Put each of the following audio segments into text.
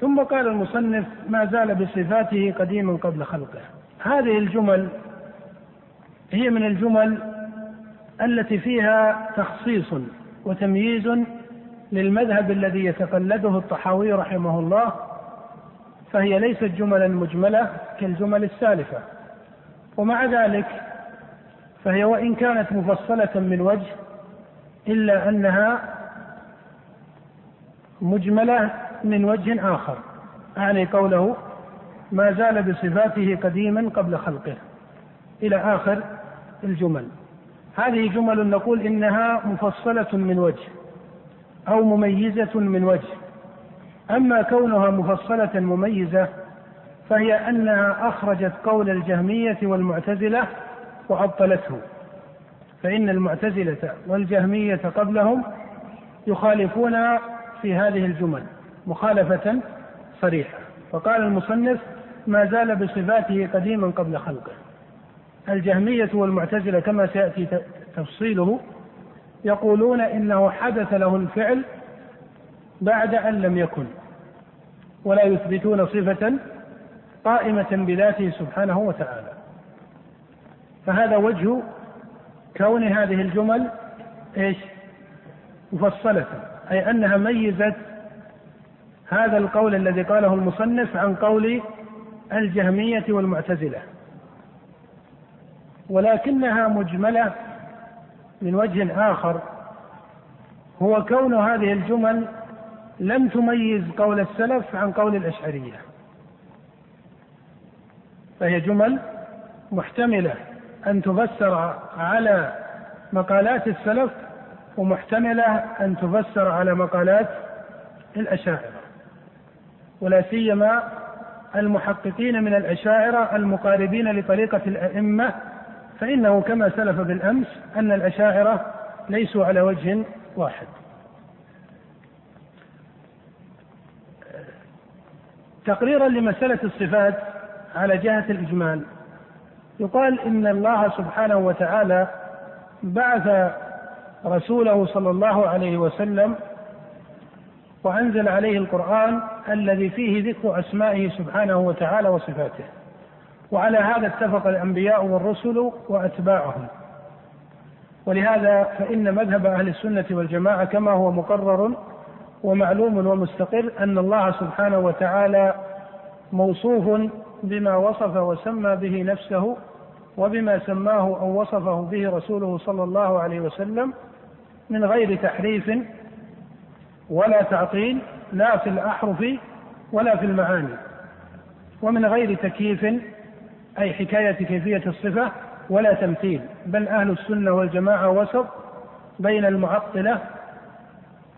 ثم قال المصنف ما زال بصفاته قديما قبل خلقه. هذه الجمل هي من الجمل التي فيها تخصيص وتمييز للمذهب الذي يتقلده الطحاوي رحمه الله فهي ليست جملا مجملة كالجمل السالفة. ومع ذلك فهي وإن كانت مفصلة من وجه إلا أنها مجملة من وجه آخر. أعني قوله ما زال بصفاته قديما قبل خلقه. إلى آخر الجمل. هذه جمل نقول إنها مفصلة من وجه أو مميزة من وجه. أما كونها مفصلة مميزة فهي أنها أخرجت قول الجهمية والمعتزلة وعطلته فإن المعتزلة والجهمية قبلهم يخالفون في هذه الجمل. مخالفة صريحة. فقال المصنف ما زال بصفاته قديما قبل خلقه. الجهمية والمعتزلة كما سيأتي تفصيله يقولون إنه حدث له الفعل بعد أن لم يكن ولا يثبتون صفة قائمة بذاته سبحانه وتعالى. فهذا وجه كون هذه الجمل إيش؟ مفصلة أي أنها ميزت هذا القول الذي قاله المصنف عن قول الجهمية والمعتزلة. ولكنها مجملة من وجه آخر. هو كون هذه الجمل لم تميز قول السلف عن قول الأشعرية. فهي جمل محتملة أن تفسر على مقالات السلف ومحتملة أن تفسر على مقالات الأشاعرة. ولا سيما المحققين من الأشاعرة المقاربين لطريقة الأئمة فإنه كما سلف بالأمس أن الأشاعرة ليسوا على وجه واحد. تقريرا لمسألة الصفات على جهة الإجمال يقال إن الله سبحانه وتعالى بعث رسوله صلى الله عليه وسلم وأنزل عليه القرآن الذي فيه ذكر أسمائه سبحانه وتعالى وصفاته. وعلى هذا اتفق الأنبياء والرسل وأتباعهم. ولهذا فإن مذهب أهل السنة والجماعة كما هو مقرر ومعلوم ومستقر أن الله سبحانه وتعالى موصوف بما وصف وسمى به نفسه وبما سماه أو وصفه به رسوله صلى الله عليه وسلم من غير تحريف ولا تعطيل لا في الأحرف ولا في المعاني. ومن غير تكييف أي حكاية كيفية الصفة ولا تمثيل. بل أهل السنة والجماعة وسط بين المعطلة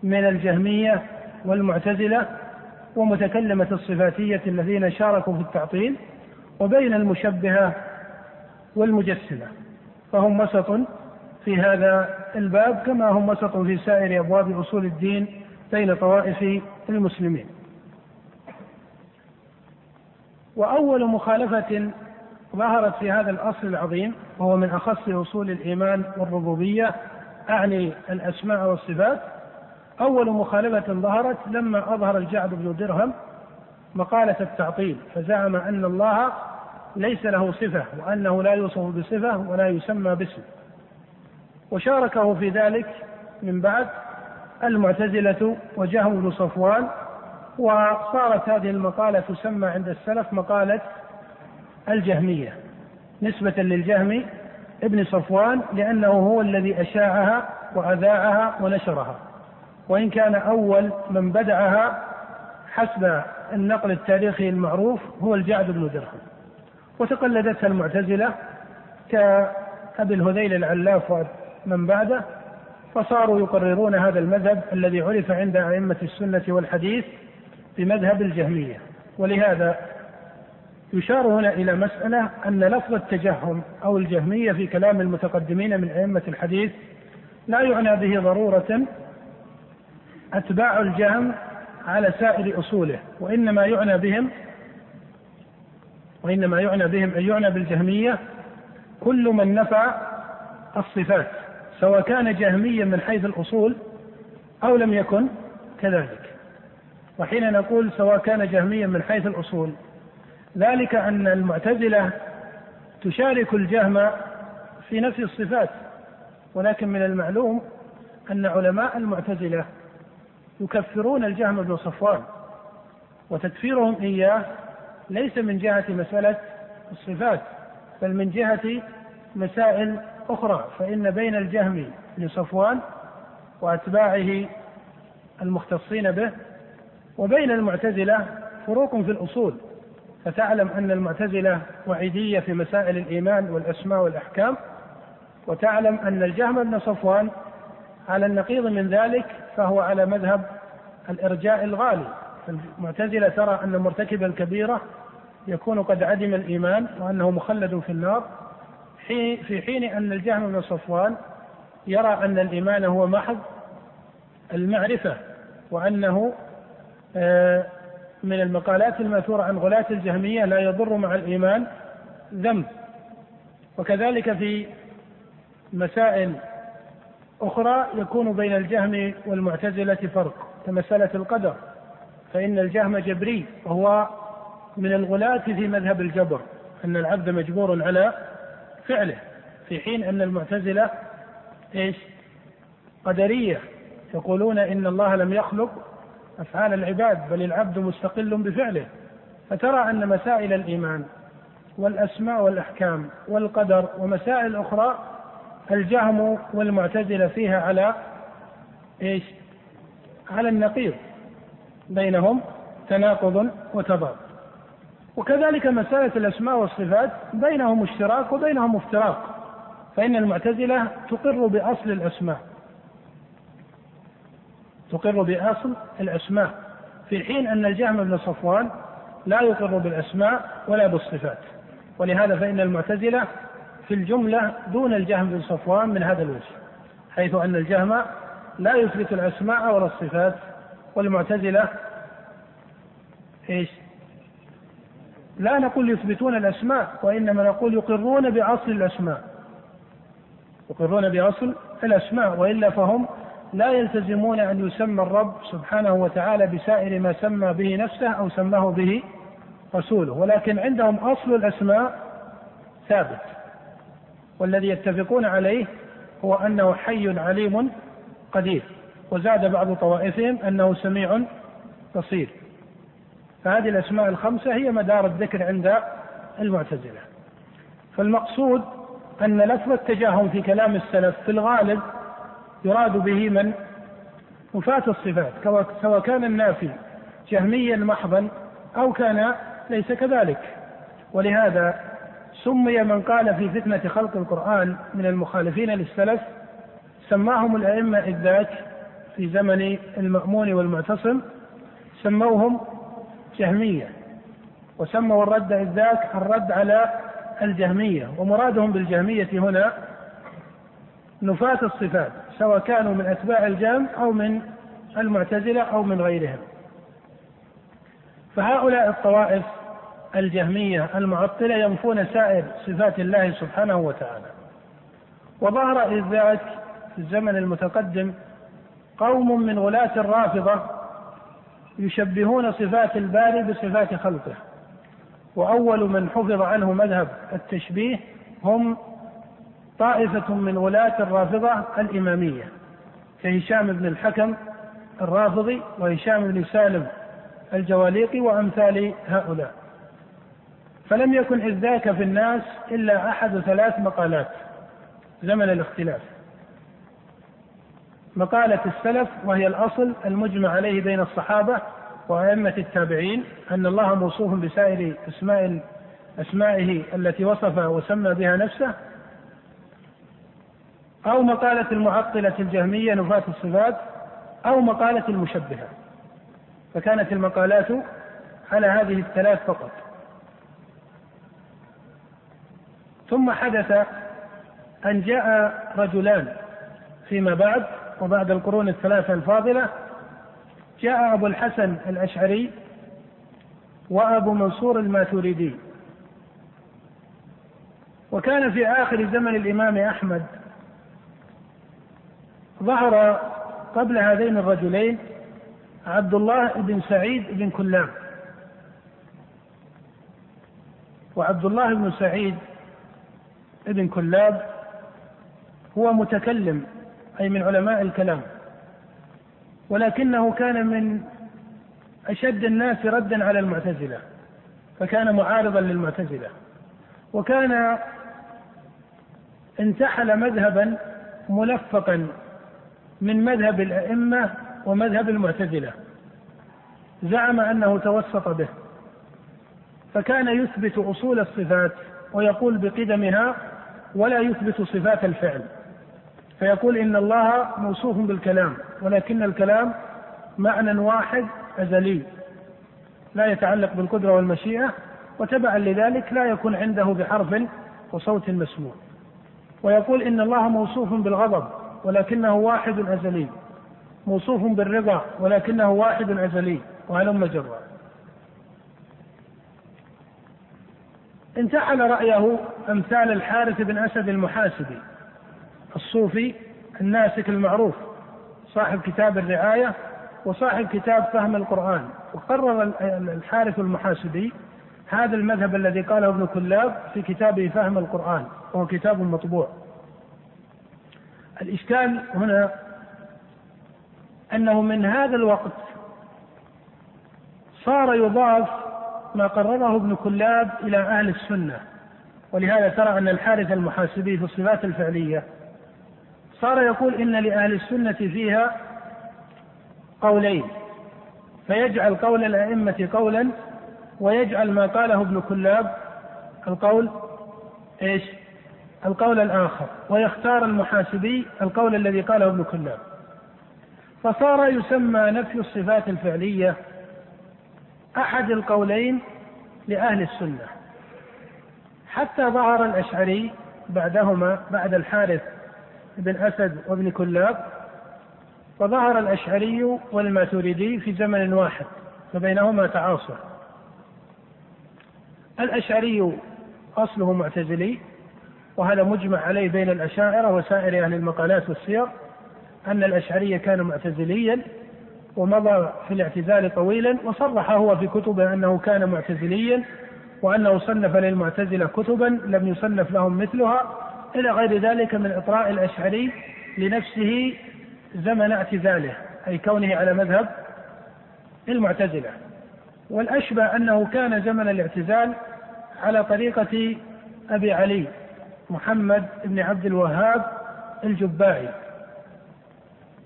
من الجهمية والمعتزلة ومتكلمة الصفاتية الذين شاركوا في التعطيل وبين المشبهة والمجسمة. فهم وسط في هذا الباب كما هم وسط في سائر أبواب أصول الدين بين طوائف المسلمين. وأول مخالفة ظهرت في هذا الأصل العظيم وهو من أخص أصول الإيمان والربوبية أعني الأسماء والصفات. أول مخالفة ظهرت لما أظهر الجعد بن درهم مقالة التعطيل فزعم أن الله ليس له صفة وأنه لا يوصف بصفة ولا يسمى باسم. وشاركه في ذلك من بعد المعتزلة وجهم بن صفوان وصارت هذه المقالة تسمى عند السلف مقالة الجهمية. نسبة للجهم ابن صفوان لأنه هو الذي أشاعها وأذاعها ونشرها. وإن كان أول من بدعها حسب النقل التاريخي المعروف هو الجعد بن درهم. وتقلدتها المعتزلة كأبي الهذيل العلاف ومن بعده فصاروا يقررون هذا المذهب الذي عرف عند أئمة السنة والحديث بمذهب الجهمية. ولهذا يشار هنا إلى مسألة أن لفظ التجهم أو الجهمية في كلام المتقدمين من أئمة الحديث لا يعنى به ضرورة أتباع الجهم على سائر أصوله وإنما يعنى بهم وإنما يعنى بهم أن يعنى بالجهمية كل من نفى الصفات. سواء كان جهميا من حيث الأصول أو لم يكن كذلك. وحين نقول سواء كان جهميا من حيث الأصول ذلك أن المعتزلة تشارك الجهم في نفي الصفات ولكن من المعلوم أن علماء المعتزلة يكفرون الجهم بن صفوان وتكفيرهم إياه ليس من جهة مسألة الصفات بل من جهة مسائل أخرى فإن بين الجهم لصفوان وأتباعه المختصين به وبين المعتزلة فروق في الأصول فتعلم أن المعتزلة وعيدية في مسائل الإيمان والأسماء والأحكام وتعلم أن الجهم بن صفوان على النقيض من ذلك فهو على مذهب الإرجاء الغالي. المعتزلة ترى أن مرتكب الكبيرة يكون قد عدم الإيمان وأنه مخلد في النار في حين أن الجهم بن صفوان يرى أن الإيمان هو محض المعرفة وأنه آه، من المقالات الماثورة عن غلاة الجهمية لا يضر مع الإيمان ذنب. وكذلك في مسائل أخرى يكون بين الجهم والمعتزلة فرق. كمسألة القدر فإن الجهم جبري وهو من الغلاة في مذهب الجبر أن العبد مجبور على فعله في حين أن المعتزلة إيش؟ قدرية يقولون إن الله لم يخلق أفعال العباد بل العبد مستقل بفعله فترى أن مسائل الإيمان والأسماء والأحكام والقدر ومسائل أخرى الجهم والمعتزلة فيها على إيش؟ على النقيض بينهم تناقض وتضاد وكذلك مسألة الأسماء والصفات بينهم اشتراك وبينهم افتراق. فإن المعتزلة تقر بأصل الأسماء. تقر بأصل الأسماء. في حين أن الجهم بن صفوان لا يقر بالأسماء ولا بالصفات. ولهذا فإن المعتزلة في الجملة دون الجهم بن صفوان من هذا الوجه. حيث أن الجهم لا يثبت الأسماء ولا الصفات والمعتزلة إيش؟ لا نقول يثبتون الأسماء وإنما نقول يقرون بأصل الأسماء. يقرون بأصل الأسماء وإلا فهم لا يلتزمون أن يسمى الرب سبحانه وتعالى بسائر ما سمى به نفسه أو سماه به رسوله. ولكن عندهم أصل الأسماء ثابت. والذي يتفقون عليه هو أنه حي عليم قدير. وزاد بعض طوائفهم أنه سميع بصير. فهذه الأسماء الخمسة هي مدار الذكر عند المعتزلة. فالمقصود أن لفظ التجاهم في كلام السلف في الغالب يراد به من؟ نفاة الصفات سواء كان النافي جهميا محضا أو كان ليس كذلك. ولهذا سمي من قال في فتنة خلق القرآن من المخالفين للسلف سماهم الأئمة إذ ذاك في زمن المأمون والمعتصم سموهم جهمية وسموا الرد إذ ذاك الرد على الجهمية. ومرادهم بالجهمية هنا نفاة الصفات سواء كانوا من أتباع الجهم أو من المعتزلة أو من غيرهم. فهؤلاء الطوائف الجهمية المعطلة ينفون سائر صفات الله سبحانه وتعالى. وظهر إذ ذاك في الزمن المتقدم قوم من غلاة الرافضة يشبهون صفات الباري بصفات خلقه. وأول من حفظ عنه مذهب التشبيه هم طائفة من غلاة الرافضة الإمامية كهشام بن الحكم الرافضي وهشام بن سالم الجواليقي وأمثال هؤلاء. فلم يكن إذ ذاك في الناس إلا أحد ثلاث مقالات زمن الاختلاف. مقالة السلف وهي الأصل المجمع عليه بين الصحابة وأئمة التابعين أن الله موصوف بسائر أسماء أسمائه التي وصف وسمى بها نفسه أو مقالة المعطلة الجهمية نفاة الصفات أو مقالة المشبهة. فكانت المقالات على هذه الثلاث فقط. ثم حدث أن جاء رجلان فيما بعد وبعد القرون الثلاثة الفاضلة جاء أبو الحسن الأشعري وأبو منصور الماتريدي. وكان في آخر زمن الإمام أحمد ظهر قبل هذين الرجلين عبد الله بن سعيد بن كلاب. وعبد الله بن سعيد بن كلاب هو متكلم أي من علماء الكلام. ولكنه كان من أشد الناس ردا على المعتزلة فكان معارضا للمعتزلة. وكان انتحل مذهبا ملفقا من مذهب الأئمة ومذهب المعتزلة. زعم أنه توسط به. فكان يثبت أصول الصفات ويقول بقدمها ولا يثبت صفات الفعل فيقول إن الله موصوف بالكلام ولكن الكلام معنى واحد أزلي لا يتعلق بالقدرة والمشيئة وتبعا لذلك لا يكون عنده بحرف وصوت مسموع. ويقول إن الله موصوف بالغضب ولكنه واحد أزلي موصوف بالرضا ولكنه واحد أزلي وهلم جرا انتحل رأيه أمثال الحارث بن أسد المحاسبي. الصوفي الناسك المعروف صاحب كتاب الرعاية وصاحب كتاب فهم القرآن. وقرر الحارث المحاسبي هذا المذهب الذي قاله ابن كلاب في كتابه فهم القرآن وهو كتاب مطبوع. الإشكال هنا أنه من هذا الوقت صار يضاف ما قرره ابن كلاب إلى أهل السنة. ولهذا ترى أن الحارث المحاسبي في الصفات الفعلية صار يقول إن لأهل السنة فيها قولين. فيجعل قول الأئمة قولا ويجعل ما قاله ابن كلاب القول إيش؟ القول الآخر. ويختار المحاسبي القول الذي قاله ابن كلاب. فصار يسمى نفي الصفات الفعلية أحد القولين لأهل السنة. حتى ظهر الأشعري بعدهما بعد الحارث بن أسد وابن كلاب وظهر الأشعري والماتريدي في زمن واحد فبينهما تعاصر. الأشعري أصله معتزلي وهذا مجمع عليه بين الأشاعرة وسائر أهل المقالات والسير أن الأشعري كان معتزليا ومضى في الاعتزال طويلا وصرح هو في كتبه أنه كان معتزليا وأنه صنف للمعتزلة كتبا لم يصنف لهم مثلها إلى غير ذلك من إطراء الأشعري لنفسه زمن اعتزاله أي كونه على مذهب المعتزلة. والأشبه أنه كان زمن الاعتزال على طريقة أبي علي محمد بن عبد الوهاب الجبائي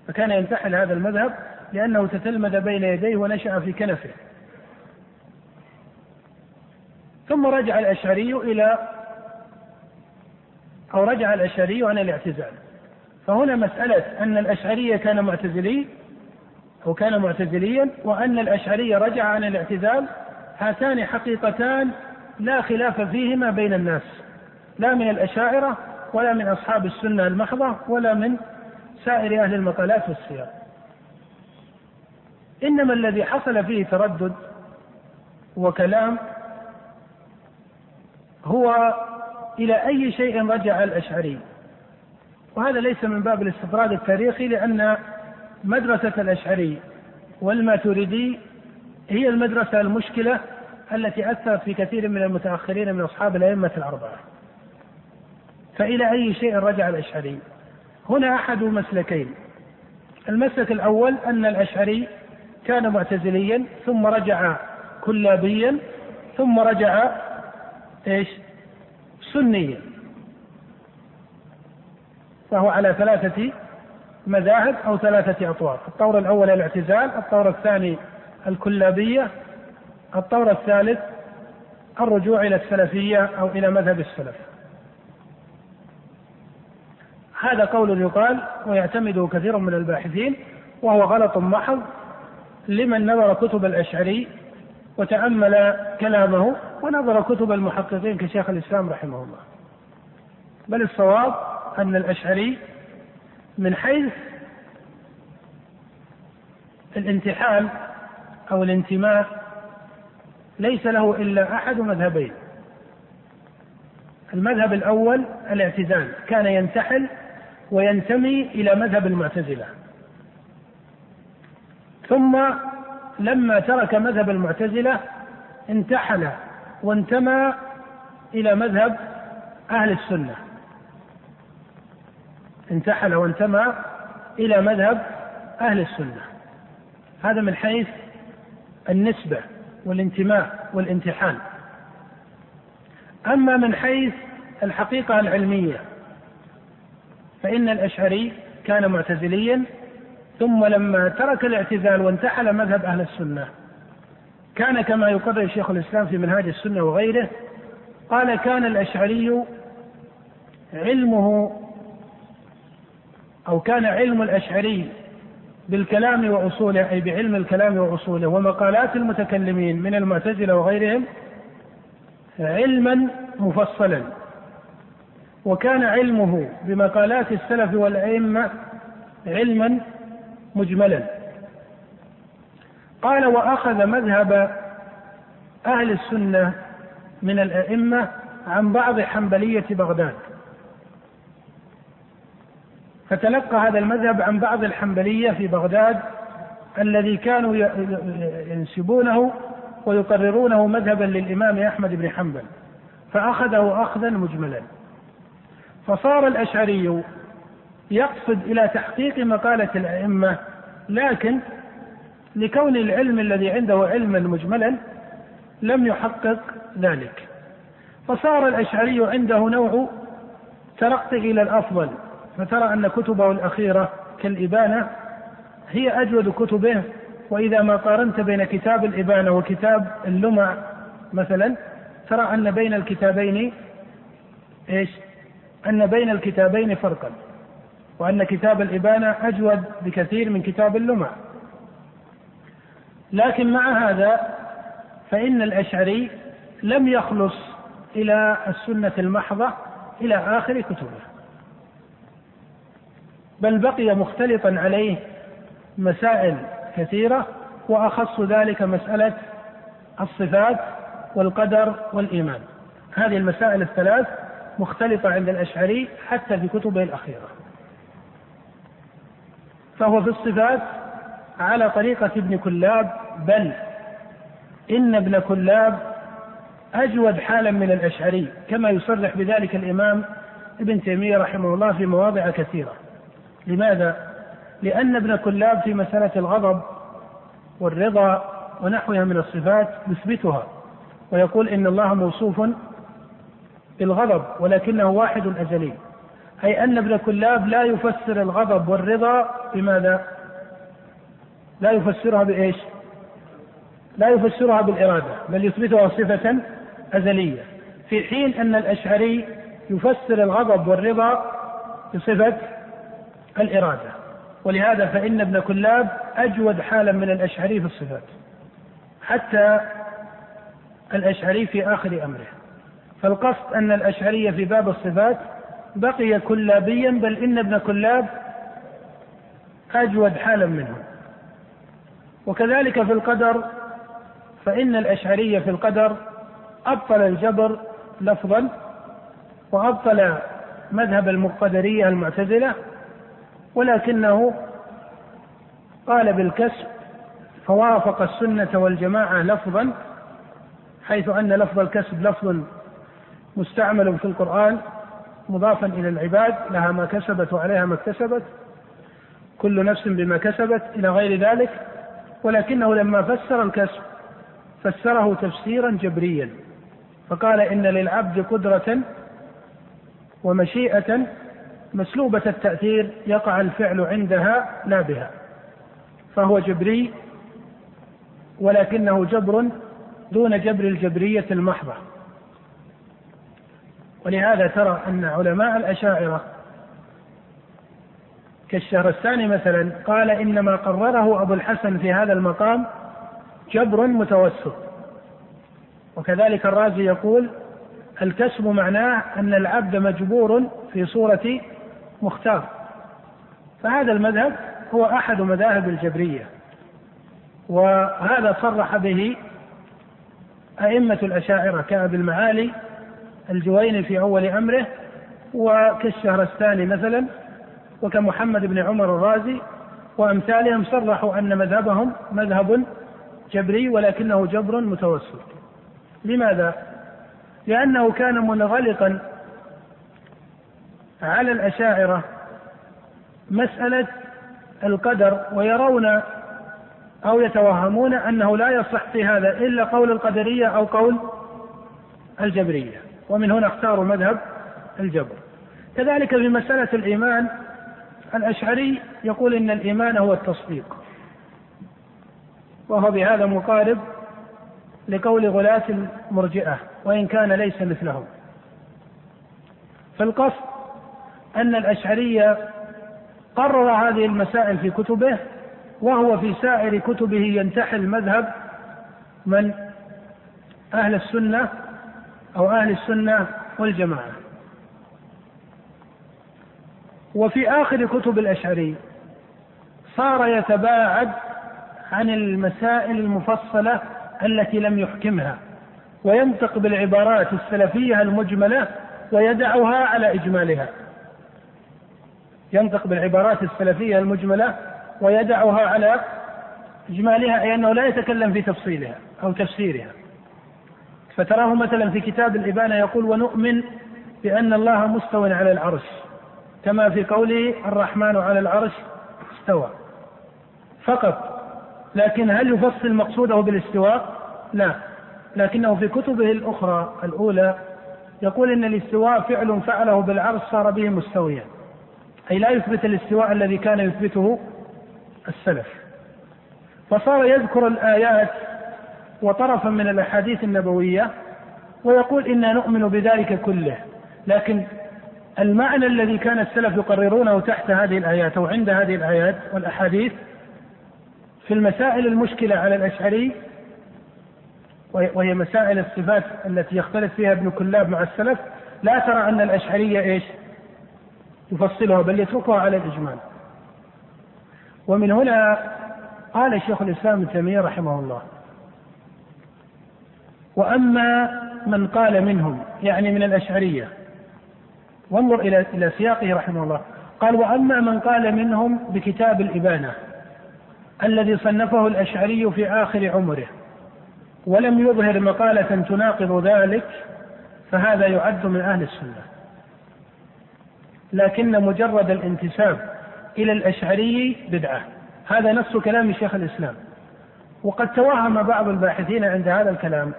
فكان ينتحل هذا المذهب لأنه تتلمذ بين يديه ونشأ في كنفه. ثم رجع الأشعري إلى أو رجع الأشعري عن الاعتزال. فهنا مسألة أن الأشعري كان معتزلي أو كان معتزليا وأن الأشعري رجع عن الاعتزال هاتان حقيقتان لا خلاف فيهما بين الناس. لا من الأشاعرة ولا من أصحاب السنة المحضة ولا من سائر أهل المقالات والسير إنما الذي حصل فيه تردد وكلام هو إلى أي شيء رجع الأشعري. وهذا ليس من باب الاستطراد التاريخي لأن مدرسة الأشعري والماتريدي هي المدرسة المشكلة التي أثرت في كثير من المتأخرين من أصحاب الأئمة الأربعة. فإلى أي شيء رجع الأشعري؟ هنا أحد مسلكين. المسلك الأول أن الأشعري كان معتزليا ثم رجع كلابيا ثم رجع إيش؟ سنيا فهو على ثلاثة مذاهب أو ثلاثة أطوار الطور الأول الاعتزال الطور الثاني الكلابية الطور الثالث الرجوع إلى السلفية أو إلى مذهب السلف. هذا قول يقال ويعتمده كثير من الباحثين وهو غلط محض لمن نظر كتب الأشعري وتأمل كلامه ونظر كتب المحققين كشيخ الإسلام رحمه الله. بل الصواب أن الأشعري من حيث الانتحال أو الانتماء ليس له إلا أحد مذهبين. المذهب الأول الاعتزال كان ينتحل وينتمي إلى مذهب المعتزلة. ثم لما ترك مذهب المعتزلة انتحل وانتمى إلى مذهب أهل السنة. انتحل وانتمى إلى مذهب أهل السنة. هذا من حيث النسبة والانتماء والامتحان أما من حيث الحقيقة العلمية فإن الأشعري كان معتزليا ثم لما ترك الاعتزال وانتحل مذهب أهل السنة كان كما يقرر شيخ الإسلام في منهاج السنة وغيره قال كان الأشعري علمه أو كان علم الأشعري بالكلام وأصوله أي بعلم الكلام وأصوله ومقالات المتكلمين من المعتزلة وغيرهم علما مفصلا. وكان علمه بمقالات السلف والأئمة علما مجملا. قال وأخذ مذهب أهل السنة من الأئمة عن بعض حنبلية بغداد. فتلقى هذا المذهب عن بعض الحنبلية في بغداد الذي كانوا ينسبونه ويقررونه مذهبا للإمام أحمد بن حنبل فأخذه أخذا مجملا. فصار الأشعري يقصد إلى تحقيق مقالة الأئمة لكن لكون العلم الذي عنده علما مجملا لم يحقق ذلك. فصار الأشعري عنده نوع ترقي إلى الأفضل فترى أن كتبه الأخيرة كالإبانة هي أجود كتبه وإذا ما قارنت بين كتاب الإبانة وكتاب اللمع مثلا ترى أن بين الكتابين إيش؟ أن بين الكتابين فرقا وأن كتاب الإبانة أجود بكثير من كتاب اللمع. لكن مع هذا فإن الأشعري لم يخلص إلى السنة المحضة إلى آخر كتبه. بل بقي مختلطا عليه مسائل كثيرة وأخص ذلك مسألة الصفات والقدر والإيمان. هذه المسائل الثلاث مختلطة عند الأشعري حتى في كتبه الأخيرة. فهو في الصفات على طريقة ابن كلاب بل إن ابن كلاب أجود حالا من الأشعري كما يصرح بذلك الإمام ابن تيمية رحمه الله في مواضع كثيرة لماذا؟ لأن ابن كلاب في مسألة الغضب والرضا ونحوها من الصفات يثبتها ويقول إن الله موصوف بالغضب ولكنه واحد أزلي أي أن ابن كلاب لا يفسر الغضب والرضا بماذا؟ لا يفسرها بإيش؟ لا يفسرها بالإرادة بل يثبتها صفة أزلية. في حين أن الأشعري يفسر الغضب والرضا بصفة الإرادة. ولهذا فإن ابن كلاب أجود حالا من الأشعري في الصفات حتى الأشعري في آخر أمره. فالقصد أن الأشعري في باب الصفات بقي كلابيا بل إن ابن كلاب أجود حالا منه. وكذلك في القدر فإن الأشعرية في القدر أبطل الجبر لفظا وأبطل مذهب المقدرية المعتزلة ولكنه قال بالكسب فوافق السنة والجماعة لفظا حيث أن لفظ الكسب لفظ مستعمل في القرآن مضافا إلى العباد لها ما كسبت وعليها ما اكتسبت كل نفس بما كسبت إلى غير ذلك ولكنه لما فسر الكسب فسره تفسيرا جبريا فقال إن للعبد قدرة ومشيئة مسلوبة التأثير يقع الفعل عندها لا بها فهو جبري ولكنه جبر دون جبر الجبرية المحضة. ولهذا ترى أن علماء الأشاعرة كالشهرستاني مثلا قال إنما قرره أبو الحسن في هذا المقام جبر متوسط. وكذلك الرازي يقول الكسب معناه أن العبد مجبور في صورة مختار. فهذا المذهب هو أحد مذاهب الجبرية. وهذا صرح به أئمة الأشاعرة كأبي المعالي الجويني في أول أمره وكالشهرستاني مثلا وكمحمد بن عمر الرازي وأمثالهم صرحوا أن مذهبهم مذهب جبري ولكنه جبر متوسط لماذا؟ لأنه كان منغلقا على الأشاعرة مسألة القدر ويرون أو يتوهمون أنه لا يصح في هذا إلا قول القدرية أو قول الجبرية. ومن هنا اختاروا مذهب الجبر. كذلك في مسألة الإيمان الأشعري يقول إن الإيمان هو التصديق. وهو بهذا مقارب لقول غلاة المرجئة وإن كان ليس مثلهم فالقصد أن الأشعرية قرر هذه المسائل في كتبه وهو في سائر كتبه ينتحل مذهب من؟ أهل السنة أو أهل السنة والجماعة. وفي آخر كتب الأشعري صار يتباعد عن المسائل المفصلة التي لم يحكمها وينطق بالعبارات السلفية المجملة ويدعها على إجمالها. ينطق بالعبارات السلفية المجملة ويدعها على إجمالها أي أنه لا يتكلم في تفصيلها أو تفسيرها. فتراه مثلا في كتاب الإبانة يقول ونؤمن بأن الله مستوى على العرش كما في قوله الرحمن على العرش استوى فقط لكن هل يفصل مقصوده بالاستواء؟ لا. لكنه في كتبه الأخرى الأولى يقول إن الاستواء فعل فعله بالعرش صار به مستويا. أي لا يثبت الاستواء الذي كان يثبته السلف. فصار يذكر الآيات وطرفا من الأحاديث النبوية ويقول إنا نؤمن بذلك كله. لكن المعنى الذي كان السلف يقررونه تحت هذه الآيات أو عند هذه الآيات والأحاديث في المسائل المشكلة على الأشعري وهي مسائل الصفات التي يختلف فيها ابن كلاب مع السلف لا ترى أن الأشعرية إيش؟ يفصلها بل يتركها على الإجمال. ومن هنا قال شيخ الإسلام ابن تيمية رحمه الله وأما من قال منهم يعني من الأشعرية وانظر إلى إلى سياقه رحمه الله. قال وأما من قال منهم بكتاب الإبانة. الذي صنفه الأشعري في آخر عمره ولم يظهر مقالة تناقض ذلك فهذا يعد من أهل السنة. لكن مجرد الانتساب إلى الأشعري بدعة. هذا نص كلام شيخ الإسلام. وقد توهم بعض الباحثين عند هذا الكلام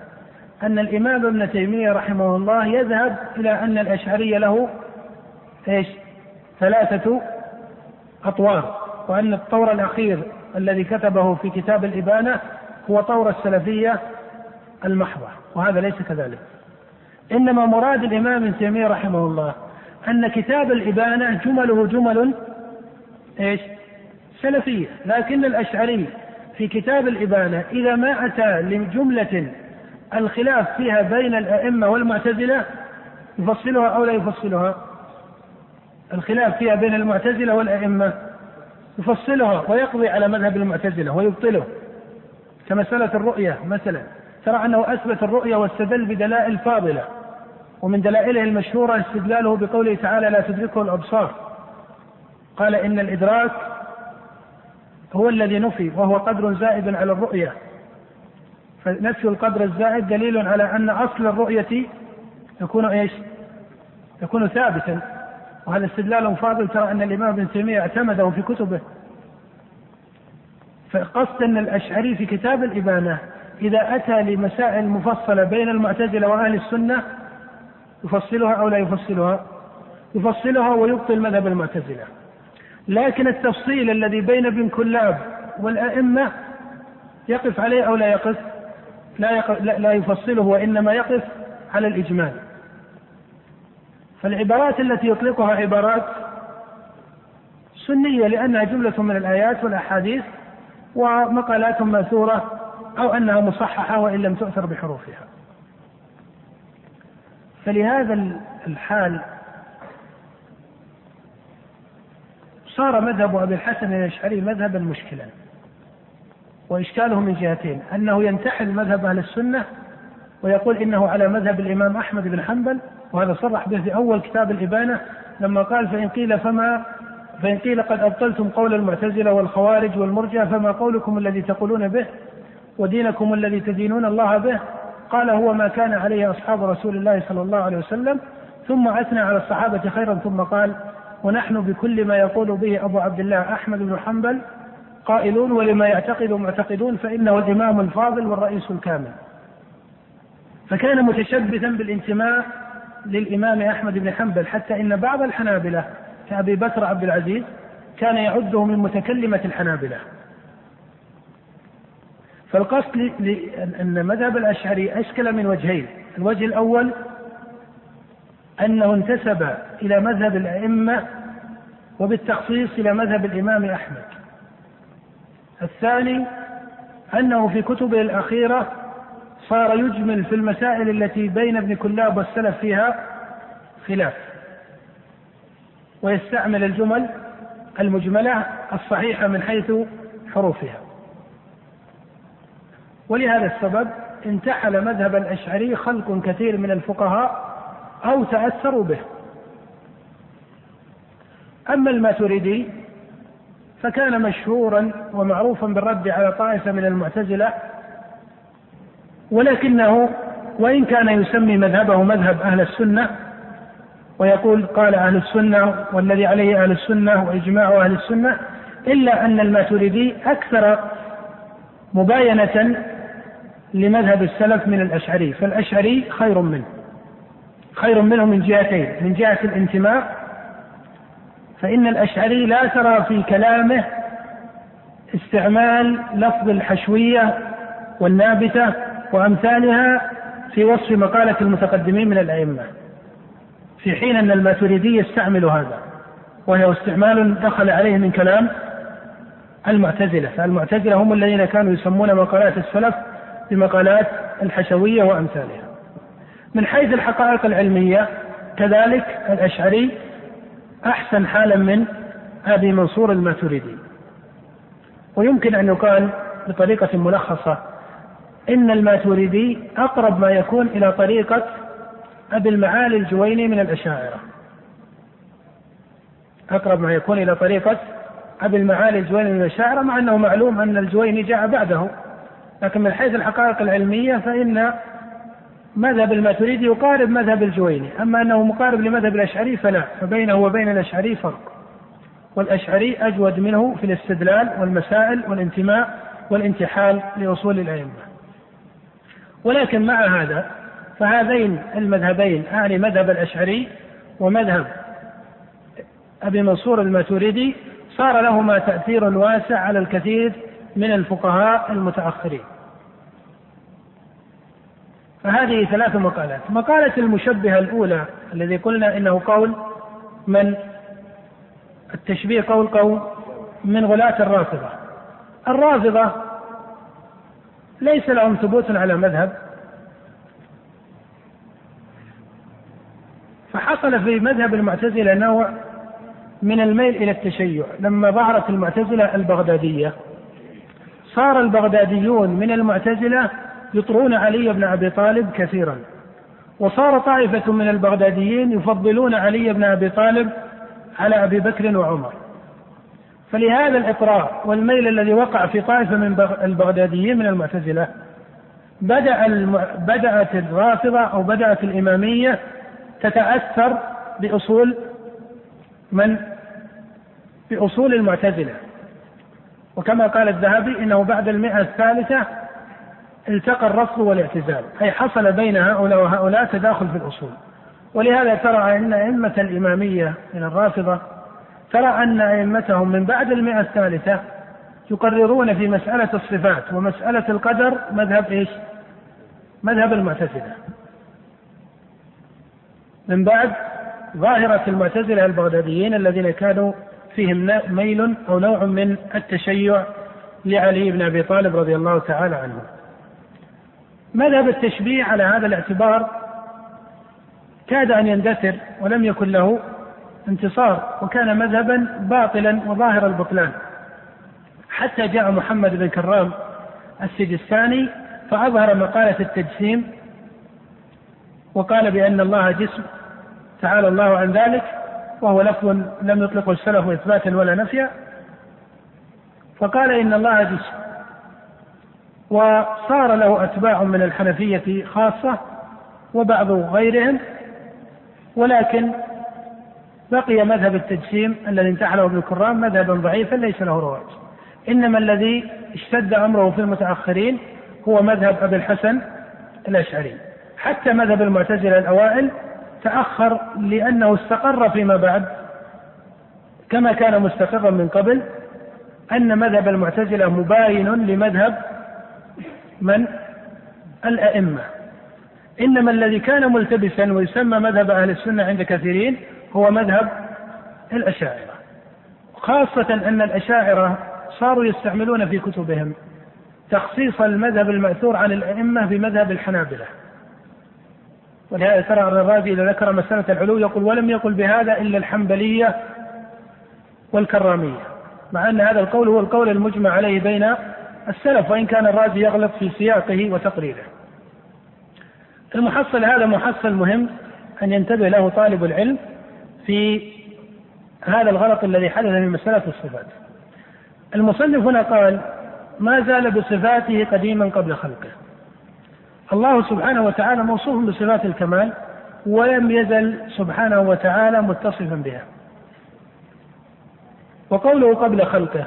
أن الإمام ابن تيمية رحمه الله يذهب إلى أن الأشعري له إيش؟ ثلاثة أطوار وأن الطور الأخير الذي كتبه في كتاب الإبانة هو طور السلفية المحضة وهذا ليس كذلك. إنما مراد الإمام ابن تيمية رحمه الله أن كتاب الإبانة جمله جمل إيش؟ سلفية. لكن الأشعري في كتاب الإبانة إذا ما أتى لجملة الخلاف فيها بين الأئمة والمعتزلة يفصلها أو لا يفصلها؟ الخلاف فيها بين المعتزلة والأئمة. يفصلها ويقضي على مذهب المعتزلة ويبطله. كمسألة الرؤية مثلا. ترى أنه أثبت الرؤية واستدل بدلائل فاضلة ومن دلائله المشهورة استدلاله بقوله تعالى لا تدركه الأبصار قال إن الإدراك هو الذي نفي وهو قدر زائد على الرؤية فنفي القدر الزائد دليل على أن أصل الرؤية يكون إيش؟ يكون ثابتا. وهذا استدلال فاضل ترى أن الإمام ابن تيمية اعتمده في كتبه. فقصد أن الأشعري في كتاب الإبانة إذا أتى لمسائل مفصلة بين المعتزلة وأهل السنة يفصلها أو لا يفصلها؟ يفصلها ويبطل مذهب المعتزلة. لكن التفصيل الذي بين ابن كلاب والأئمة يقف عليه أو لا يقف؟ لا, يقف لا يفصله وإنما يقف على الإجمال. فالعبارات التي يطلقها عبارات سنية لأنها جملة من الآيات والأحاديث ومقالات مأثورة أو أنها مصححة وإن لم تؤثر بحروفها. فلهذا الحال صار مذهب أبي الحسن الأشعري مذهبا مشكلا وإشكاله من جهتين أنه ينتحل مذهب أهل السنة ويقول إنه على مذهب الإمام أحمد بن حنبل وهذا صرح به في أول كتاب الإبانة لما قال فإن قيل فما فإن قيل قد أبطلتم قول المعتزلة والخوارج والمرجع فما قولكم الذي تقولون به؟ ودينكم الذي تدينون الله به؟ قال هو ما كان عليه أصحاب رسول الله صلى الله عليه وسلم ثم أثنى على الصحابة خيرا ثم قال ونحن بكل ما يقول به أبو عبد الله أحمد بن حنبل قائلون ولما يعتقد معتقدون فإنه الإمام الفاضل والرئيس الكامل. فكان متشبثا بالانتماء للإمام أحمد بن حنبل حتى إن بعض الحنابلة كأبي بكر عبد العزيز كان يعده من متكلمة الحنابلة. فالقصد أن مذهب الأشعري أشكل من وجهين. الوجه الأول أنه انتسب إلى مذهب الأئمة وبالتخصيص إلى مذهب الإمام أحمد. الثاني أنه في كتبه الأخيرة صار يجمل في المسائل التي بين ابن كلاب والسلف فيها خلاف. ويستعمل الجمل المجملة الصحيحة من حيث حروفها. ولهذا السبب انتحل مذهب الأشعري خلق كثير من الفقهاء أو تأثروا به. أما الماتريدي فكان مشهورا ومعروفا بالرد على طائفة من المعتزلة ولكنه وإن كان يسمي مذهبه مذهب أهل السنة ويقول قال أهل السنة والذي عليه أهل السنة وإجماع أهل السنة إلا أن الماتريدي أكثر مباينة لمذهب السلف من الأشعري فالأشعري خير منه خير منه من جهتين من جهة الانتماء فإن الأشعري لا ترى في كلامه استعمال لفظ الحشوية والنابتة وأمثالها في وصف مقالة المتقدمين من الأئمة في حين أن الماتريدي يستعمل هذا وهو استعمال دخل عليه من كلام المعتزلة فالمعتزلة هم الذين كانوا يسمون مقالات السلف بمقالات الحشوية وأمثالها. من حيث الحقائق العلمية كذلك الأشعري أحسن حالا من أبي منصور الماتريدي. ويمكن أن يقال بطريقة ملخصة إن الماتريدي أقرب ما يكون إلى طريقة أبي المعالي الجويني من الأشاعرة. أقرب ما يكون إلى طريقة أبي المعالي الجويني من الأشاعرة مع أنه معلوم أن الجويني جاء بعده. لكن من حيث الحقائق العلمية فإن مذهب الماتريدي يقارب مذهب الجويني. أما أنه مقارب لمذهب الأشعري فلا فبينه وبين الأشعري فرق. والأشعري أجود منه في الاستدلال والمسائل والانتماء والانتحال لأصول الأئمة. ولكن مع هذا فهذين المذهبين أعني مذهب الأشعري ومذهب أبي منصور الماتريدي صار لهما تأثير واسع على الكثير من الفقهاء المتأخرين. فهذه ثلاث مقالات. مقالة المشبهة الأولى الذي قلنا إنه قول من؟ التشبيه قول قول من غلاة الرافضة. الرافضة ليس لهم ثبوت على مذهب. فحصل في مذهب المعتزلة نوع من الميل إلى التشيع. لما ظهرت المعتزلة البغدادية صار البغداديون من المعتزلة يطرون علي بن أبي طالب كثيرا. وصار طائفة من البغداديين يفضلون علي بن أبي طالب على أبي بكر وعمر. فلهذا الاطراء والميل الذي وقع في طائفة من البغداديين من المعتزلة بدأ الم... بدأت الرافضة أو بدأت الإمامية تتأثر بأصول من؟ بأصول المعتزلة. وكما قال الذهبي إنه بعد المئة الثالثة التقى الرفض والاعتزال أي حصل بين هؤلاء وهؤلاء تداخل في الأصول. ولهذا ترى أن أئمة الإمامية من الرافضة ترى أن أئمتهم من بعد المئة الثالثة يقررون في مسألة الصفات ومسألة القدر مذهب إيش؟ مذهب المعتزلة. من بعد ظاهرة المعتزلة البغداديين الذين كانوا فيهم ميل أو نوع من التشيع لعلي بن أبي طالب رضي الله تعالى عنه. مذهب التشبيه على هذا الاعتبار كاد أن يندثر ولم يكن له انتصار وكان مذهبا باطلا وظاهر البطلان. حتى جاء محمد بن كرام السجستاني فأظهر مقالة التجسيم وقال بأن الله جسم تعالى الله عن ذلك وهو لفظ لم يطلقه السلف إثباتا ولا نفيا. فقال إن الله جسم وصار له أتباع من الحنفية خاصة وبعض غيرهم ولكن بقي مذهب التجسيم الذي انتحله ابن كرام مذهبا ضعيفا ليس له رواج. إنما الذي اشتد أمره في المتأخرين هو مذهب أبي الحسن الأشعري. حتى مذهب المعتزلة الأوائل تأخر لأنه استقر فيما بعد كما كان مستقرا من قبل أن مذهب المعتزلة مباين لمذهب من؟ الأئمة. إنما الذي كان ملتبسا ويسمى مذهب أهل السنة عند كثيرين هو مذهب الأشاعرة. خاصة أن الأشاعرة صاروا يستعملون في كتبهم تخصيص المذهب المأثور عن الأئمة بمذهب الحنابلة. ولهذا ترى الرازي إذا ذكر مسألة العلو يقول ولم يقل بهذا إلا الحنبلية والكرامية مع أن هذا القول هو القول المجمع عليه بين السلف وإن كان الرازي يغلط في سياقه وتقريره. المحصل هذا محصل مهم أن ينتبه له طالب العلم في هذا الغلط الذي حدث في مسألة الصفات. المصنف هنا قال ما زال بصفاته قديما قبل خلقه. الله سبحانه وتعالى موصوف بصفات الكمال ولم يزل سبحانه وتعالى متصفا بها. وقوله قبل خلقه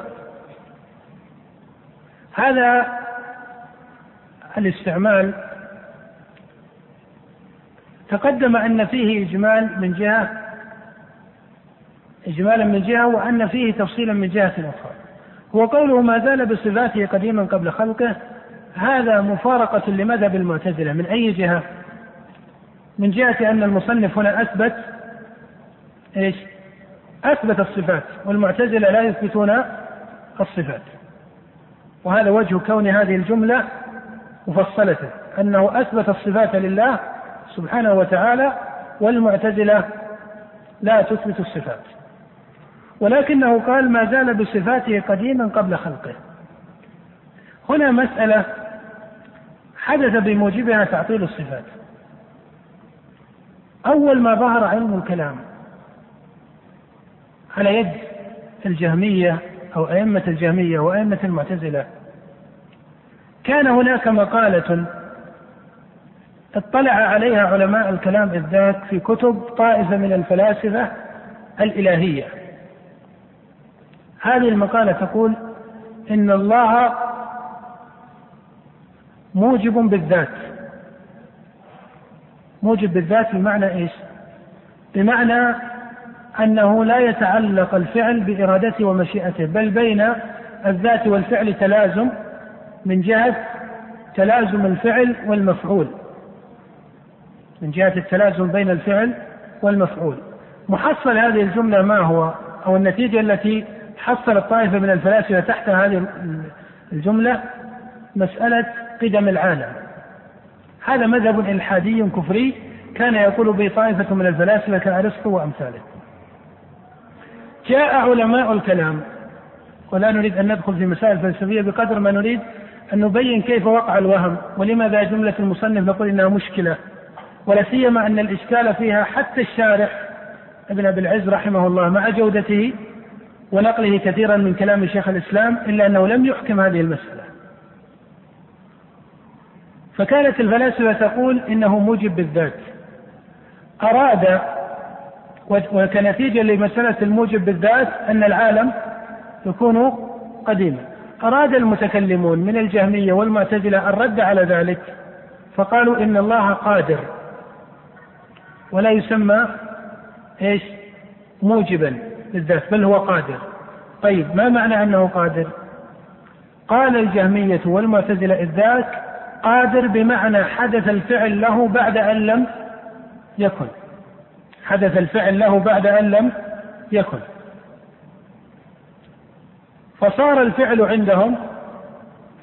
هذا الاستعمال تقدم أن فيه إجمال من جهة اجمالا من جهة وأن فيه تفصيلا من جهة أخرى. هو قوله ما زال بصفاته قديما قبل خلقه. هذا مفارقة لمذهب المعتزلة. من أي جهة؟ من جهة أن المصنف هنا أثبت إيش؟ أثبت الصفات والمعتزلة لا يثبتون الصفات. وهذا وجه كون هذه الجملة مفصلة أنه أثبت الصفات لله سبحانه وتعالى والمعتزلة لا تثبت الصفات. ولكنه قال ما زال بصفاته قديما قبل خلقه. هنا مسألة حدث بموجبها تعطيل الصفات. أول ما ظهر علم الكلام على يد الجهمية أو أئمة الجهمية وأئمة المعتزلة كان هناك مقالة اطلع عليها علماء الكلام بالذات في كتب طائفة من الفلاسفة الإلهية. هذه المقالة تقول إن الله موجب بالذات. موجب بالذات بمعنى إيش؟ بمعنى أنه لا يتعلق الفعل بإرادته ومشيئته بل بين الذات والفعل تلازم من جهة تلازم الفعل والمفعول. من جهة التلازم بين الفعل والمفعول. محصل هذه الجملة ما هو؟ أو النتيجة التي حصلت طائفة من الفلاسفة تحت هذه الجملة مسألة قدم العالم. هذا مذهب إلحادي كفري كان يقول به طائفة من الفلاسفة كأرسطو وأمثاله. جاء علماء الكلام ولا نريد أن ندخل في مسائل فلسفية بقدر ما نريد أن نبين كيف وقع الوهم ولماذا جملة المصنف نقول إنها مشكلة ولا سيما أن الإشكال فيها حتى الشارح ابن أبي العز رحمه الله مع جودته ونقله كثيرا من كلام شيخ الإسلام إلا أنه لم يحكم هذه المسألة. فكانت الفلاسفة تقول إنه موجب بالذات. أراد وكنتيجه لمسألة الموجب بالذات أن العالم يكون قديما. أراد المتكلمون من الجهمية والمعتزلة الرد على ذلك فقالوا إن الله قادر ولا يسمى إيش؟ موجبا بالذات بل هو قادر. طيب ما معنى أنه قادر؟ قال الجهمية والمعتزلة ذاك قادر بمعنى حدث الفعل له بعد أن لم يكن. حدث الفعل له بعد أن لم يكن. فصار الفعل عندهم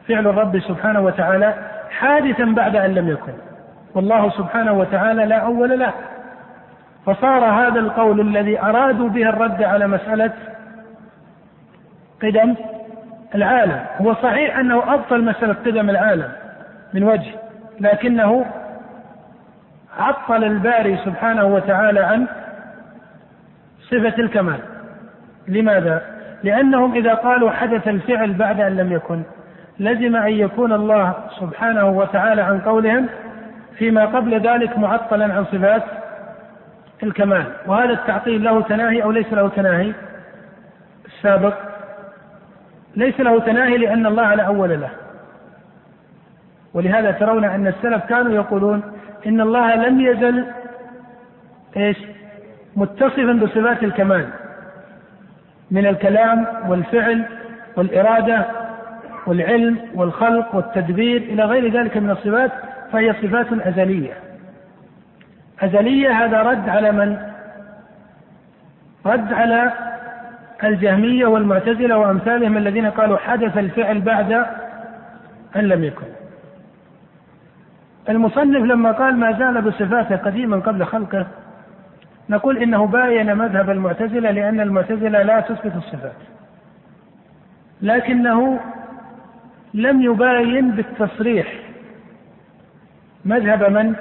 فعل الرب سبحانه وتعالى حادثا بعد أن لم يكن. والله سبحانه وتعالى لا أول له. فصار هذا القول الذي أرادوا به الرد على مسألة قدم العالم هو صحيح أنه أبطل مسألة قدم العالم من وجه لكنه عطل الباري سبحانه وتعالى عن صفة الكمال لماذا؟ لأنهم إذا قالوا حدث الفعل بعد أن لم يكن لزم أن يكون الله سبحانه وتعالى عن قولهم فيما قبل ذلك معطلا عن صفات الكمال. وهذا التعطيل له تناهي أو ليس له تناهي؟ السابق. ليس له تناهي لأن الله لا أول له. ولهذا ترون أن السلف كانوا يقولون إن الله لم يزل إيش؟ متصفا بصفات الكمال. من الكلام والفعل والإرادة والعلم والخلق والتدبير إلى غير ذلك من الصفات فهي صفات أزلية. أزلية هذا رد على من؟ رد على الجهمية والمعتزلة وأمثالهم الذين قالوا حدث الفعل بعد أن لم يكن. المصنف لما قال ما زال بصفاته قديما قبل خلقه نقول إنه باين مذهب المعتزلة لأن المعتزلة لا تثبت الصفات. لكنه لم يباين بالتصريح. مذهب من؟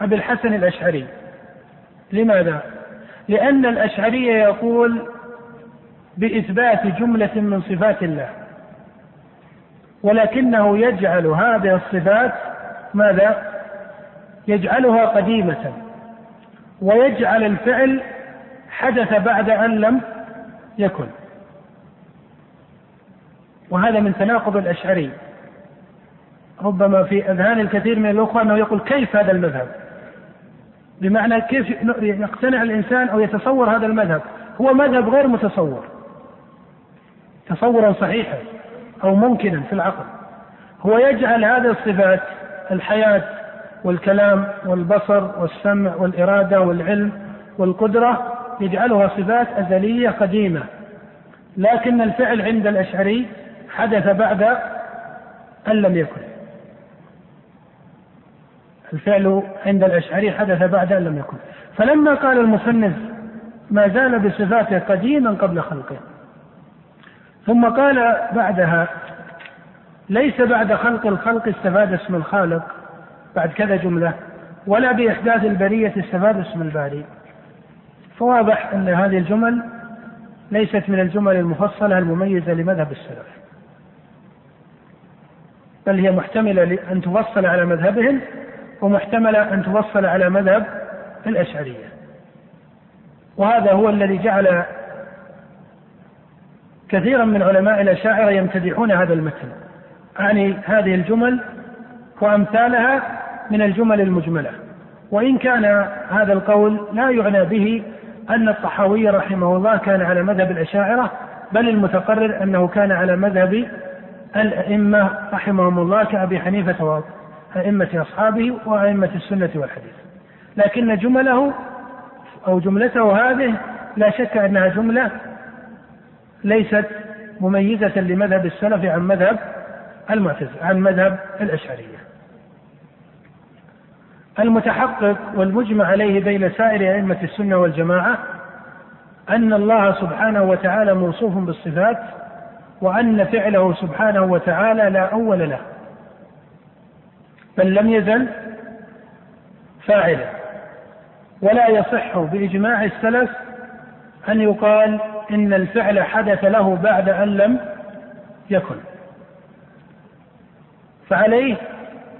أبي الحسن الأشعري. لماذا؟ لأن الأشعري يقول بإثبات جملة من صفات الله ولكنه يجعل هذه الصفات ماذا؟ يجعلها قديمة ويجعل الفعل حدث بعد أن لم يكن. وهذا من تناقض الأشعري. ربما في أذهان الكثير من الأخوة أنه يقول كيف هذا المذهب؟ بمعنى كيف يقتنع الإنسان أو يتصور هذا المذهب. هو مذهب غير متصور. تصورا صحيحا أو ممكنا في العقل. هو يجعل هذه الصفات الحياة والكلام والبصر والسمع والإرادة والعلم والقدرة يجعلها صفات أزلية قديمة. لكن الفعل عند الأشعري حدث بعد أن لم يكن. الفعل عند الأشعري حدث بعد أن لم يكن. فلما قال المصنف ما زال بصفاته قديما قبل خلقه. ثم قال بعدها ليس بعد خلق الخلق استفاد اسم الخالق بعد كذا جملة ولا بإحداث البرية استفاد اسم الباري. فواضح أن هذه الجمل ليست من الجمل المفصلة المميزة لمذهب السلف. بل هي محتملة أن تفصل على مذهبهم ومحتملة أن تفصل على مذهب الأشعرية. وهذا هو الذي جعل كثيرا من علماء الأشاعرة يمتدحون هذا المتن. أعني هذه الجمل وأمثالها من الجمل المجملة. وإن كان هذا القول لا يعنى به أن الطحاوي رحمه الله كان على مذهب الأشاعرة بل المتقرر أنه كان على مذهب الأئمة رحمهم الله كأبي حنيفة وأئمة أصحابه وأئمة السنة والحديث. لكن جمله أو جملته هذه لا شك أنها جملة ليست مميزة لمذهب السلف عن مذهب المعتزلة عن مذهب الأشعرية. المتحقق والمجمع عليه بين سائر أئمة السنة والجماعة أن الله سبحانه وتعالى موصوف بالصفات وأن فعله سبحانه وتعالى لا أول له. بل لم يزل فاعلا. ولا يصح بإجماع السلف أن يقال إن الفعل حدث له بعد أن لم يكن. فعليه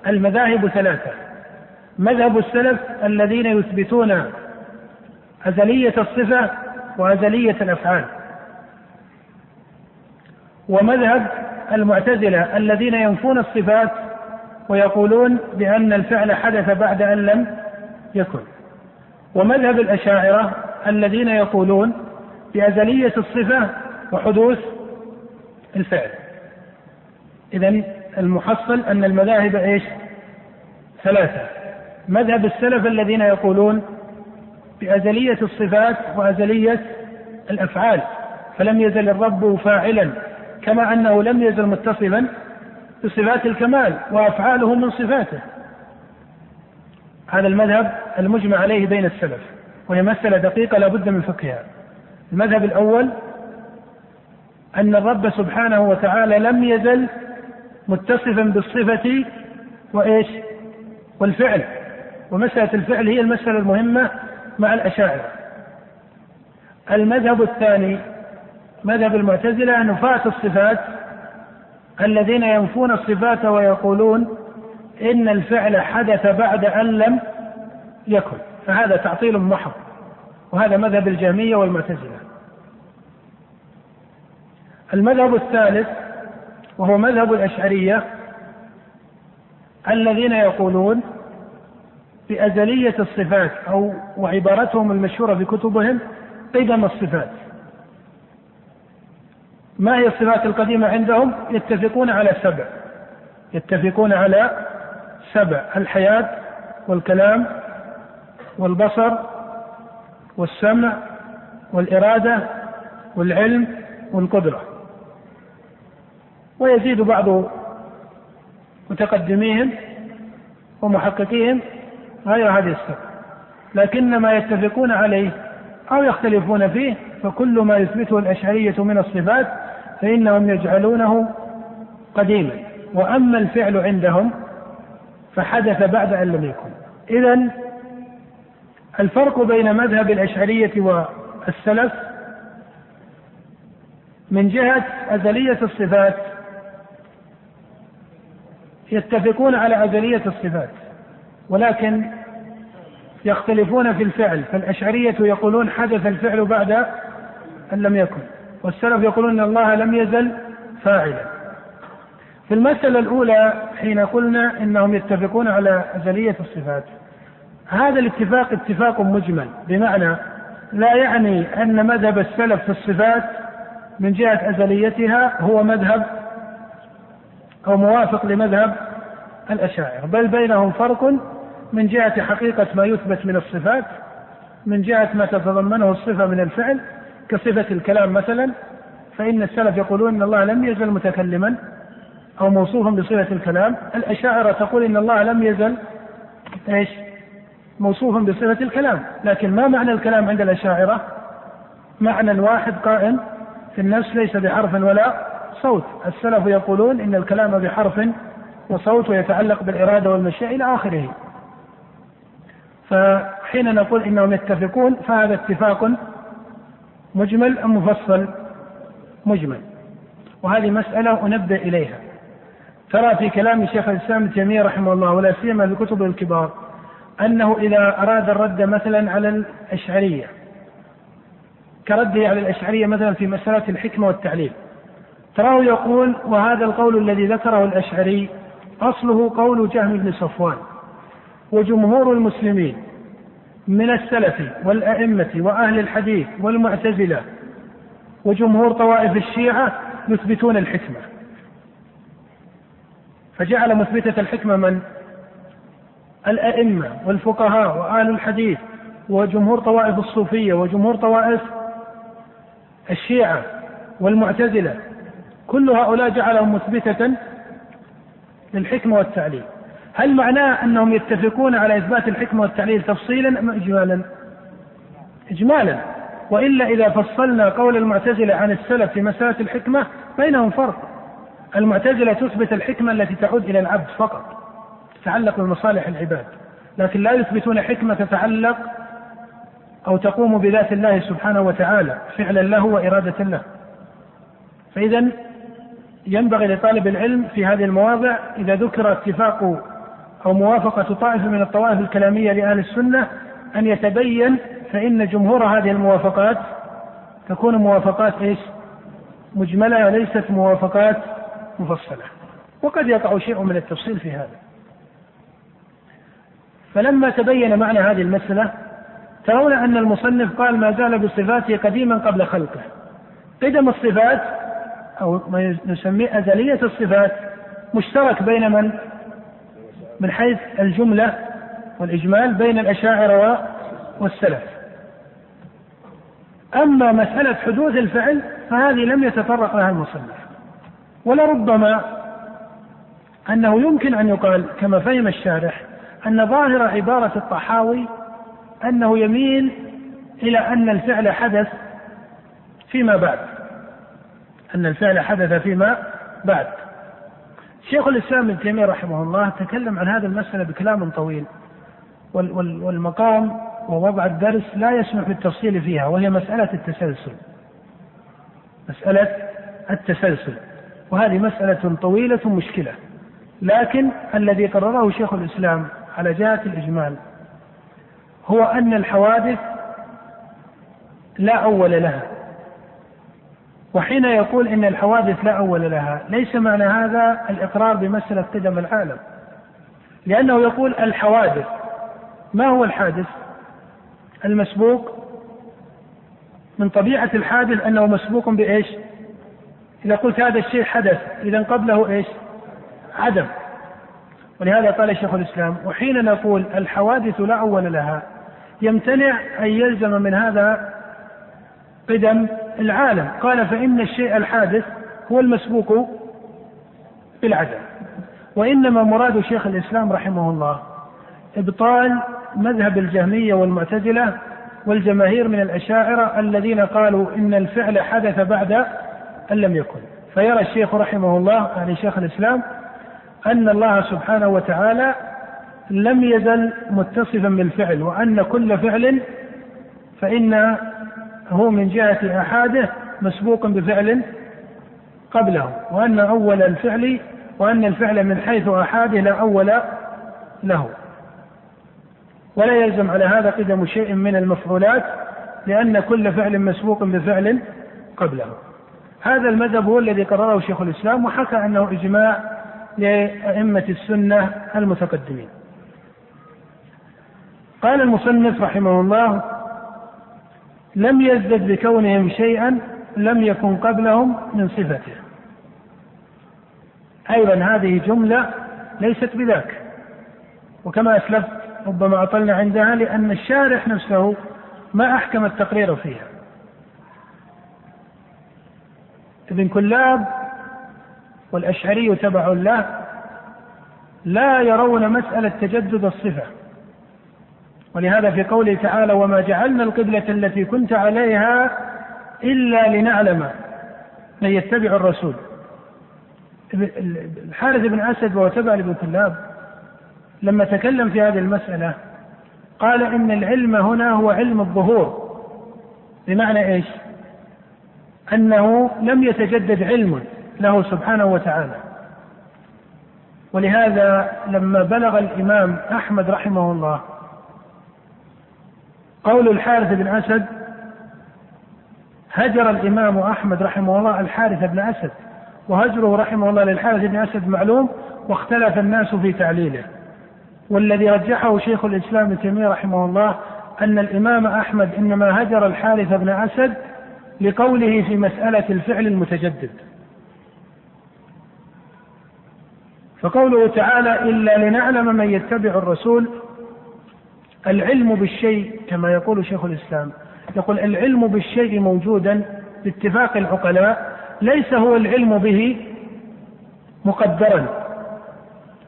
المذاهب ثلاثة مذهب السلف الذين يثبتون أزلية الصفة وأزلية الأفعال ومذهب المعتزلة الذين ينفون الصفات ويقولون بأن الفعل حدث بعد أن لم يكن. ومذهب الأشاعرة الذين يقولون بأزلية الصفة وحدوث الفعل. إذا المحصل أن المذاهب إيش؟ ثلاثة. مذهب السلف الذين يقولون بأزلية الصفات وأزلية الأفعال. فلم يزل الرب فاعلا كما أنه لم يزل متصفا بصفات الكمال وأفعاله من صفاته. هذا المذهب المجمع عليه بين السلف وهي مسألة دقيقة لا بد من فقهها. المذهب الأول أن الرب سبحانه وتعالى لم يزل متصفا بالصفة وإيش؟ والفعل. ومسألة الفعل هي المسألة المهمة مع الأشاعرة. المذهب الثاني مذهب المعتزلة نفاة الصفات الذين ينفون الصفات ويقولون إن الفعل حدث بعد أن لم يكن. فهذا تعطيل محض وهذا مذهب الجهمية والمعتزلة. المذهب الثالث وهو مذهب الأشعرية الذين يقولون بأزلية الصفات أو وعبارتهم المشهورة في كتبهم قدم الصفات. ما هي الصفات القديمة عندهم؟ يتفقون على سبع. يتفقون على سبع. الحياة والكلام والبصر والسمع والإرادة والعلم والقدرة. ويزيد بعض متقدميهم ومحققيهم غير هذه السبع. لكن ما يتفقون عليه أو يختلفون فيه فكل ما يثبته الأشعرية من الصفات فإنهم يجعلونه قديما. وأما الفعل عندهم فحدث بعد أن لم يكن. إذا الفرق بين مذهب الأشعرية والسلف من جهة أزلية الصفات. يتفقون على أزلية الصفات ولكن يختلفون في الفعل. فالأشعرية يقولون حدث الفعل بعد أن لم يكن. والسلف يقولون أن الله لم يزل فاعلا. في المسألة الأولى حين قلنا إنهم يتفقون على أزلية الصفات. هذا الاتفاق اتفاق مجمل بمعنى لا يعني أن مذهب السلف في الصفات من جهة أزليتها هو مذهب أو موافق لمذهب الأشاعرة بل بينهم فرق من جهة حقيقة ما يثبت من الصفات من جهة ما تتضمنه الصفة من الفعل كصفة الكلام مثلا فإن السلف يقولون إن الله لم يزل متكلما أو موصوفا بصفة الكلام الأشاعرة تقول إن الله لم يزل إيش؟ موصوفا بصفة الكلام. لكن ما معنى الكلام عند الأشاعرة؟ معنى واحد قائم في النفس ليس بحرف ولا صوت. السلف يقولون إن الكلام بحرف وصوت ويتعلق بالإرادة والمشيئة إلى آخره. فحين نقول إنهم يتفقون فهذا اتفاق مجمل أم مفصل؟ مجمل. وهذه مسألة أنبه إليها. ترى في كلام شيخ الإسلام ابن تيمية رحمه الله ولا سيما في كتبه الكبار أنه إذا أراد الرد مثلا على الأشعرية كرده على الأشعرية مثلا في مسألة الحكمة والتعليل. تراه يقول وهذا القول الذي ذكره الأشعري أصله قول جهم بن صفوان وجمهور المسلمين من السلف والأئمة وأهل الحديث والمعتزلة وجمهور طوائف الشيعة يثبتون الحكمة. فجعل مثبتة الحكمة من؟ الأئمة والفقهاء وأهل الحديث وجمهور طوائف الصوفية وجمهور طوائف الشيعة والمعتزلة. كل هؤلاء جعلهم مثبتة للحكمة والتعليل هل معناه أنهم يتفقون على إثبات الحكمة والتعليل تفصيلا أم إجمالا؟ إجمالا. وإلا إذا فصلنا قول المعتزلة عن السلف في مسألة الحكمة بينهم فرق. المعتزلة تثبت الحكمة التي تعود إلى العبد فقط تتعلق بمصالح العباد. لكن لا يثبتون حكمة تتعلق أو تقوم بذات الله سبحانه وتعالى فعلا له وإرادة له. فإذا ينبغي لطالب العلم في هذه المواضع إذا ذكر اتفاق أو موافقة طائفة من الطوائف الكلامية لأهل السنة أن يتبين فإن جمهور هذه الموافقات تكون موافقات إيش؟ مجملة وليست موافقات مفصلة. وقد يقع شيء من التفصيل في هذا. فلما تبين معنى هذه المسألة ترون أن المصنف قال ما زال بصفاته قديما قبل خلقه. قدم الصفات أو ما نسميه أزلية الصفات مشترك بين من؟ من حيث الجملة والإجمال بين الأشاعرة والسلف. أما مسألة حدوث الفعل فهذه لم يتطرق لها المصنف ولربما أنه يمكن أن يقال كما فهم الشارح أن ظاهر عبارة الطحاوي أنه يميل إلى أن الفعل حدث فيما بعد. أن الفعل حدث فيما بعد. شيخ الإسلام ابن تيمية رحمه الله تكلم عن هذه المسألة بكلام طويل. والمقام ووضع الدرس لا يسمح بالتفصيل فيها وهي مسألة التسلسل. مسألة التسلسل. وهذه مسألة طويلة مشكلة. لكن الذي قرره شيخ الإسلام على جهة الإجمال هو أن الحوادث لا أول لها. وحين يقول إن الحوادث لا أول لها ليس معنى هذا الإقرار بمسألة قدم العالم. لأنه يقول الحوادث ما هو الحادث؟ المسبوق. من طبيعة الحادث أنه مسبوق بإيش؟ إذا قلت هذا الشيء حدث إذا قبله إيش؟ عدم. ولهذا قال شيخ الإسلام وحين نقول الحوادث لا أول لها يمتنع أن يلزم من هذا قدم العالم. قال فإن الشيء الحادث هو المسبوق بالعدم. وإنما مراد شيخ الإسلام رحمه الله إبطال مذهب الجهمية والمعتزلة والجماهير من الأشاعرة الذين قالوا إن الفعل حدث بعد أن لم يكن. فيرى الشيخ رحمه الله يعني شيخ الإسلام أن الله سبحانه وتعالى لم يزل متصفا بالفعل وأن كل فعل فإن هو من جهة أحاده مسبوق بفعل قبله وأن أول الفعل وأن الفعل من حيث أحاده لا أول له. ولا يلزم على هذا قدم شيء من المفعولات لأن كل فعل مسبوق بفعل قبله. هذا المذهب هو الذي قرره شيخ الإسلام وحكى أنه إجماع لأئمة السنة المتقدمين. قال المصنف رحمه الله لم يزدد بكونهم شيئا لم يكن قبلهم من صفته. أيضا هذه جملة ليست بذاك. وكما أسلفت ربما أطلنا عندها لأن الشارح نفسه ما أحكم التقرير فيها. ابن كلاب والأشعري تبع له لا يرون مسألة تجدد الصفة. ولهذا في قوله تعالى وما جعلنا القبلة التي كنت عليها إلا لنعلم من يتبع الرسول. الحارث بن أسد وهو تبع لابن كلاب لما تكلم في هذه المسألة قال إن العلم هنا هو علم الظهور. بمعنى إيش؟ أنه لم يتجدد علم له سبحانه وتعالى. ولهذا لما بلغ الإمام أحمد رحمه الله قول الحارث بن أسد هجر الإمام أحمد رحمه الله الحارث بن أسد وهجره رحمه الله للحارث بن أسد معلوم واختلف الناس في تعليله. والذي رجحه شيخ الإسلام ابن تيمية رحمه الله أن الإمام أحمد إنما هجر الحارث بن أسد لقوله في مسألة الفعل المتجدد. فقوله تعالى إلا لنعلم من يتبع الرسول العلم بالشيء كما يقول شيخ الإسلام. يقول العلم بالشيء موجودا باتفاق العقلاء ليس هو العلم به مقدرا.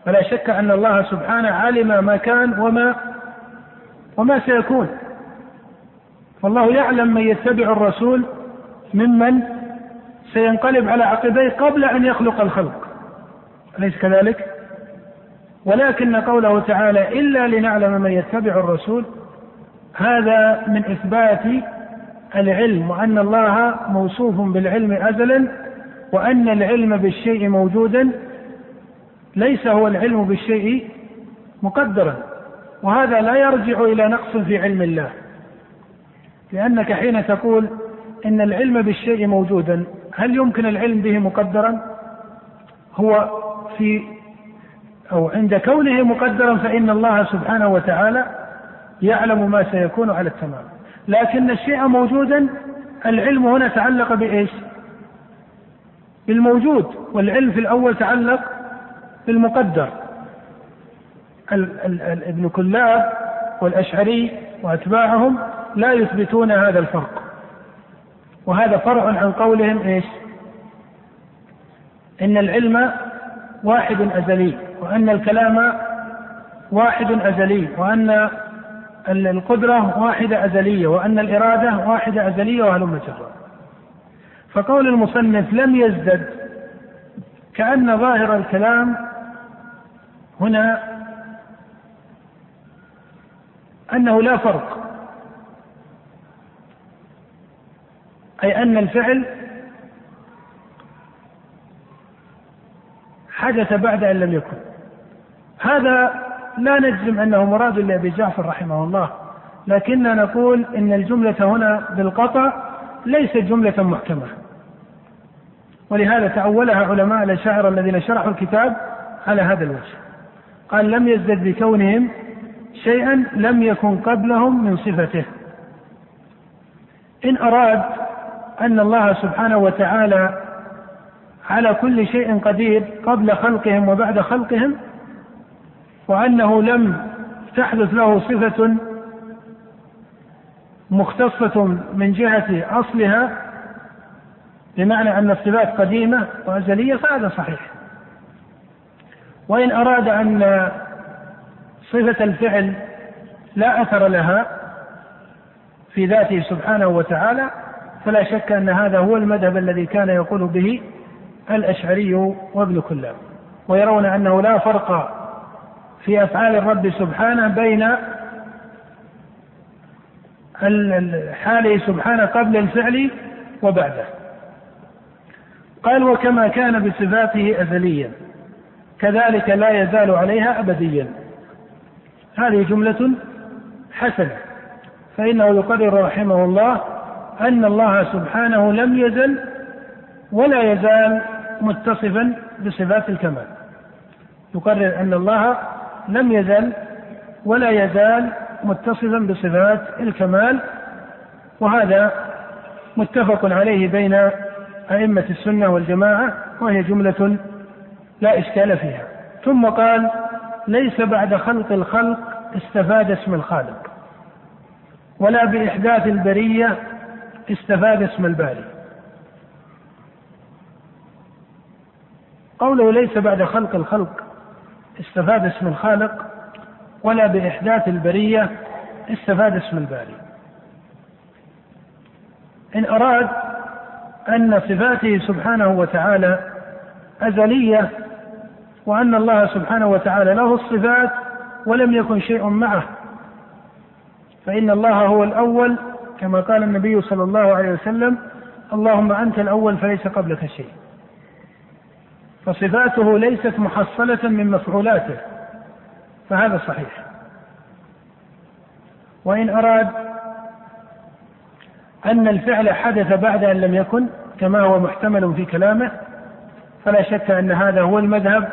فلا شك أن الله سبحانه علم ما كان وما وما سيكون. فالله يعلم من يتبع الرسول ممن سينقلب على عقبيه قبل أن يخلق الخلق. أليس كذلك؟ ولكن قوله تعالى إلا لنعلم من يتبع الرسول هذا من إثبات العلم وأن الله موصوف بالعلم أزلا وأن العلم بالشيء موجودا ليس هو العلم بالشيء مقدرا. وهذا لا يرجع إلى نقص في علم الله. لأنك حين تقول إن العلم بالشيء موجودا هل يمكن العلم به مقدرا؟ هو في أو عند كونه مقدرا فإن الله سبحانه وتعالى يعلم ما سيكون على التمام. لكن الشيء موجودا العلم هنا تعلق بإيش؟ بالموجود والعلم في الأول تعلق بالمقدر. ابن كلاب والأشعري وأتباعهم لا يثبتون هذا الفرق. وهذا فرع عن قولهم إيش؟ إن العلم واحد أزلي. وأن الكلام واحد أزلي وأن القدرة واحدة أزلية وأن الإرادة واحدة أزلية وهلم جرا فقول المصنف لم يزدد كأن ظاهر الكلام هنا أنه لا فرق. أي أن الفعل حدث بعد أن لم يكن. هذا لا نجزم أنه مراد لأبي جعفر رحمه الله لكننا نقول إن الجملة هنا بالقطع ليست جملة محكمة. ولهذا تأولها علماء الأشاعرة الذين شرحوا الكتاب على هذا الوجه. قال لم يزدد بكونهم شيئا لم يكن قبلهم من صفته. إن أراد أن الله سبحانه وتعالى على كل شيء قدير قبل خلقهم وبعد خلقهم وأنه لم تحدث له صفة مختصة من جهة أصلها بمعنى أن الصفات قديمة وأزلية فهذا صحيح. وإن أراد أن صفة الفعل لا أثر لها في ذاته سبحانه وتعالى فلا شك أن هذا هو المذهب الذي كان يقول به الأشعري وابن كلاب ويرون أنه لا فرق في أفعال الرب سبحانه بين حاله سبحانه قبل الفعل وبعده. قال وكما كان بصفاته أزليا كذلك لا يزال عليها أبديا. هذه جملة حسنة. فإنه يقرر رحمه الله أن الله سبحانه لم يزل ولا يزال متصفا بصفات الكمال. يقرر أن الله لم يزل ولا يزال متصفا بصفات الكمال وهذا متفق عليه بين أئمة السنة والجماعة وهي جملة لا إشكال فيها. ثم قال ليس بعد خلق الخلق استفاد اسم الخالق ولا بإحداث البرية استفاد اسم الباري. قوله ليس بعد خلق الخلق استفاد اسم الخالق ولا بإحداث البرية استفاد اسم الباري. إن أراد أن صفاته سبحانه وتعالى أزلية وأن الله سبحانه وتعالى له الصفات ولم يكن شيء معه فإن الله هو الأول كما قال النبي صلى الله عليه وسلم اللهم أنت الأول فليس قبلك شيء. فصفاته ليست محصلة من مفعولاته فهذا صحيح. وإن أراد أن الفعل حدث بعد أن لم يكن كما هو محتمل في كلامه فلا شك أن هذا هو المذهب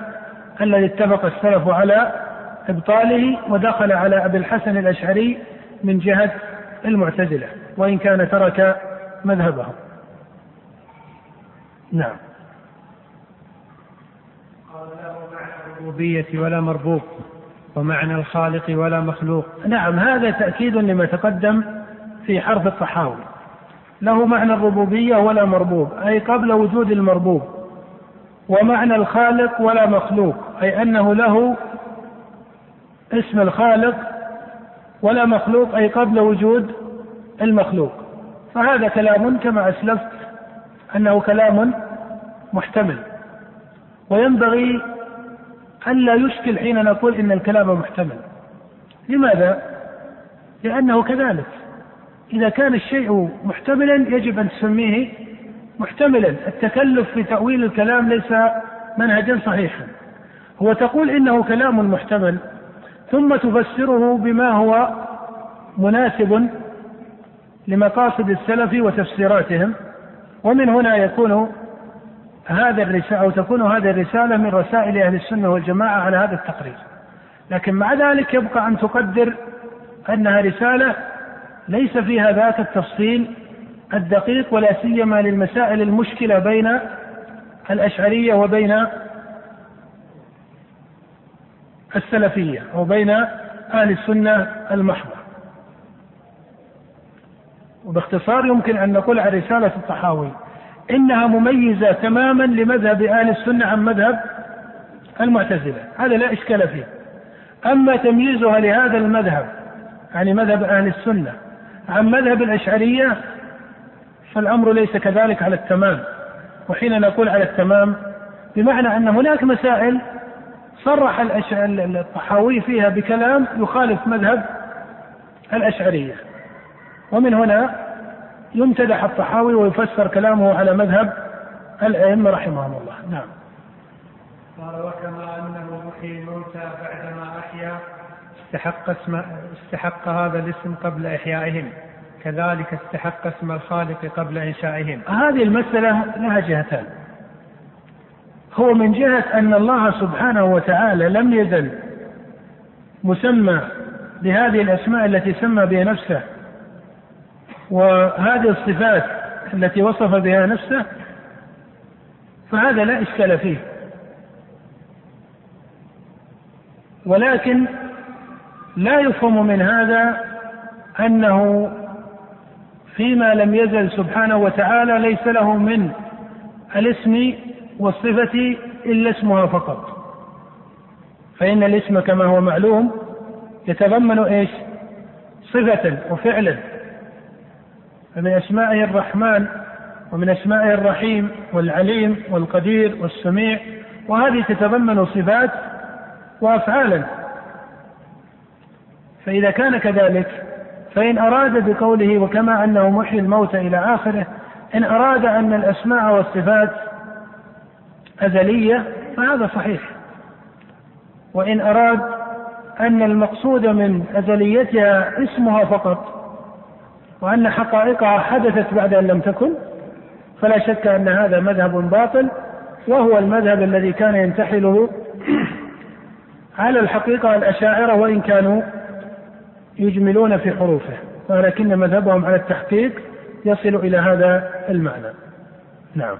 الذي اتفق السلف على إبطاله ودخل على أبي الحسن الأشعري من جهة المعتزلة وإن كان ترك مذهبهم. نعم قال له معنى الربوبية ولا مربوب ومعنى الخالق ولا مخلوق. نعم هذا تأكيد لما تقدم في حرف الطحاوي له معنى الربوبية ولا مربوب أي قبل وجود المربوب. ومعنى الخالق ولا مخلوق أي أنه له اسم الخالق ولا مخلوق أي قبل وجود المخلوق. فهذا كلام كما أسلفت أنه كلام محتمل. وينبغي ألا يشكل حين نقول إن الكلام محتمل. لماذا؟ لأنه كذلك. إذا كان الشيء محتملا يجب أن تسميه محتملا. التكلف في تأويل الكلام ليس منهجا صحيحا. هو تقول إنه كلام محتمل ثم تفسره بما هو مناسب لمقاصد السلف وتفسيراتهم ومن هنا يكون هذا الرسالة أو تكون هذه الرسالة من رسائل أهل السنة والجماعة على هذا التقرير. لكن مع ذلك يبقى أن تقدر أنها رسالة ليس فيها ذاك التفصيل الدقيق ولا سيما للمسائل المشكلة بين الأشعرية وبين السلفية أو بين أهل السنة المحضة. وباختصار يمكن أن نقول عن رسالة الطحاوي. إنها مميزة تماما لمذهب أهل السنة عن مذهب المعتزلة. هذا لا إشكال فيه. أما تمييزها لهذا المذهب يعني مذهب أهل السنة عن مذهب الأشعرية فالأمر ليس كذلك على التمام. وحين نقول على التمام بمعنى أن هناك مسائل صرح الطحاوي فيها بكلام يخالف مذهب الأشعرية. ومن هنا يمتدح الطحاوي ويفسر كلامه على مذهب الأئمة رحمهم الله. نعم. قال وكما أنه يحيي الموتى بعدما أحيا. استحق اسم استحق هذا الاسم قبل إحيائهم. كذلك استحق اسم الخالق قبل إنشائهم. هذه المسألة لها جهتان. هو من جهة أن الله سبحانه وتعالى لم يزل مسمى بهذه الأسماء التي سمى بها نفسه وهذه الصفات التي وصف بها نفسه فهذا لا إشكال فيه. ولكن لا يفهم من هذا أنه فيما لم يزل سبحانه وتعالى ليس له من الاسم والصفة إلا اسمها فقط. فإن الاسم كما هو معلوم يتضمن إيش؟ صفة وفعلا. فمن أسمائه الرحمن ومن أسمائه الرحيم والعليم والقدير والسميع وهذه تتضمن صفات وأفعالا. فإذا كان كذلك فإن أراد بقوله وكما أنه محيي الموت إلى آخره إن أراد أن الأسماء والصفات أزلية فهذا صحيح. وإن أراد أن المقصود من أزليتها اسمها فقط وأن حقائقها حدثت بعد أن لم تكن فلا شك أن هذا مذهب باطل وهو المذهب الذي كان ينتحله على الحقيقة الأشاعرة وإن كانوا يجملون في حروفه ولكن مذهبهم على التحقيق يصل إلى هذا المعنى. نعم.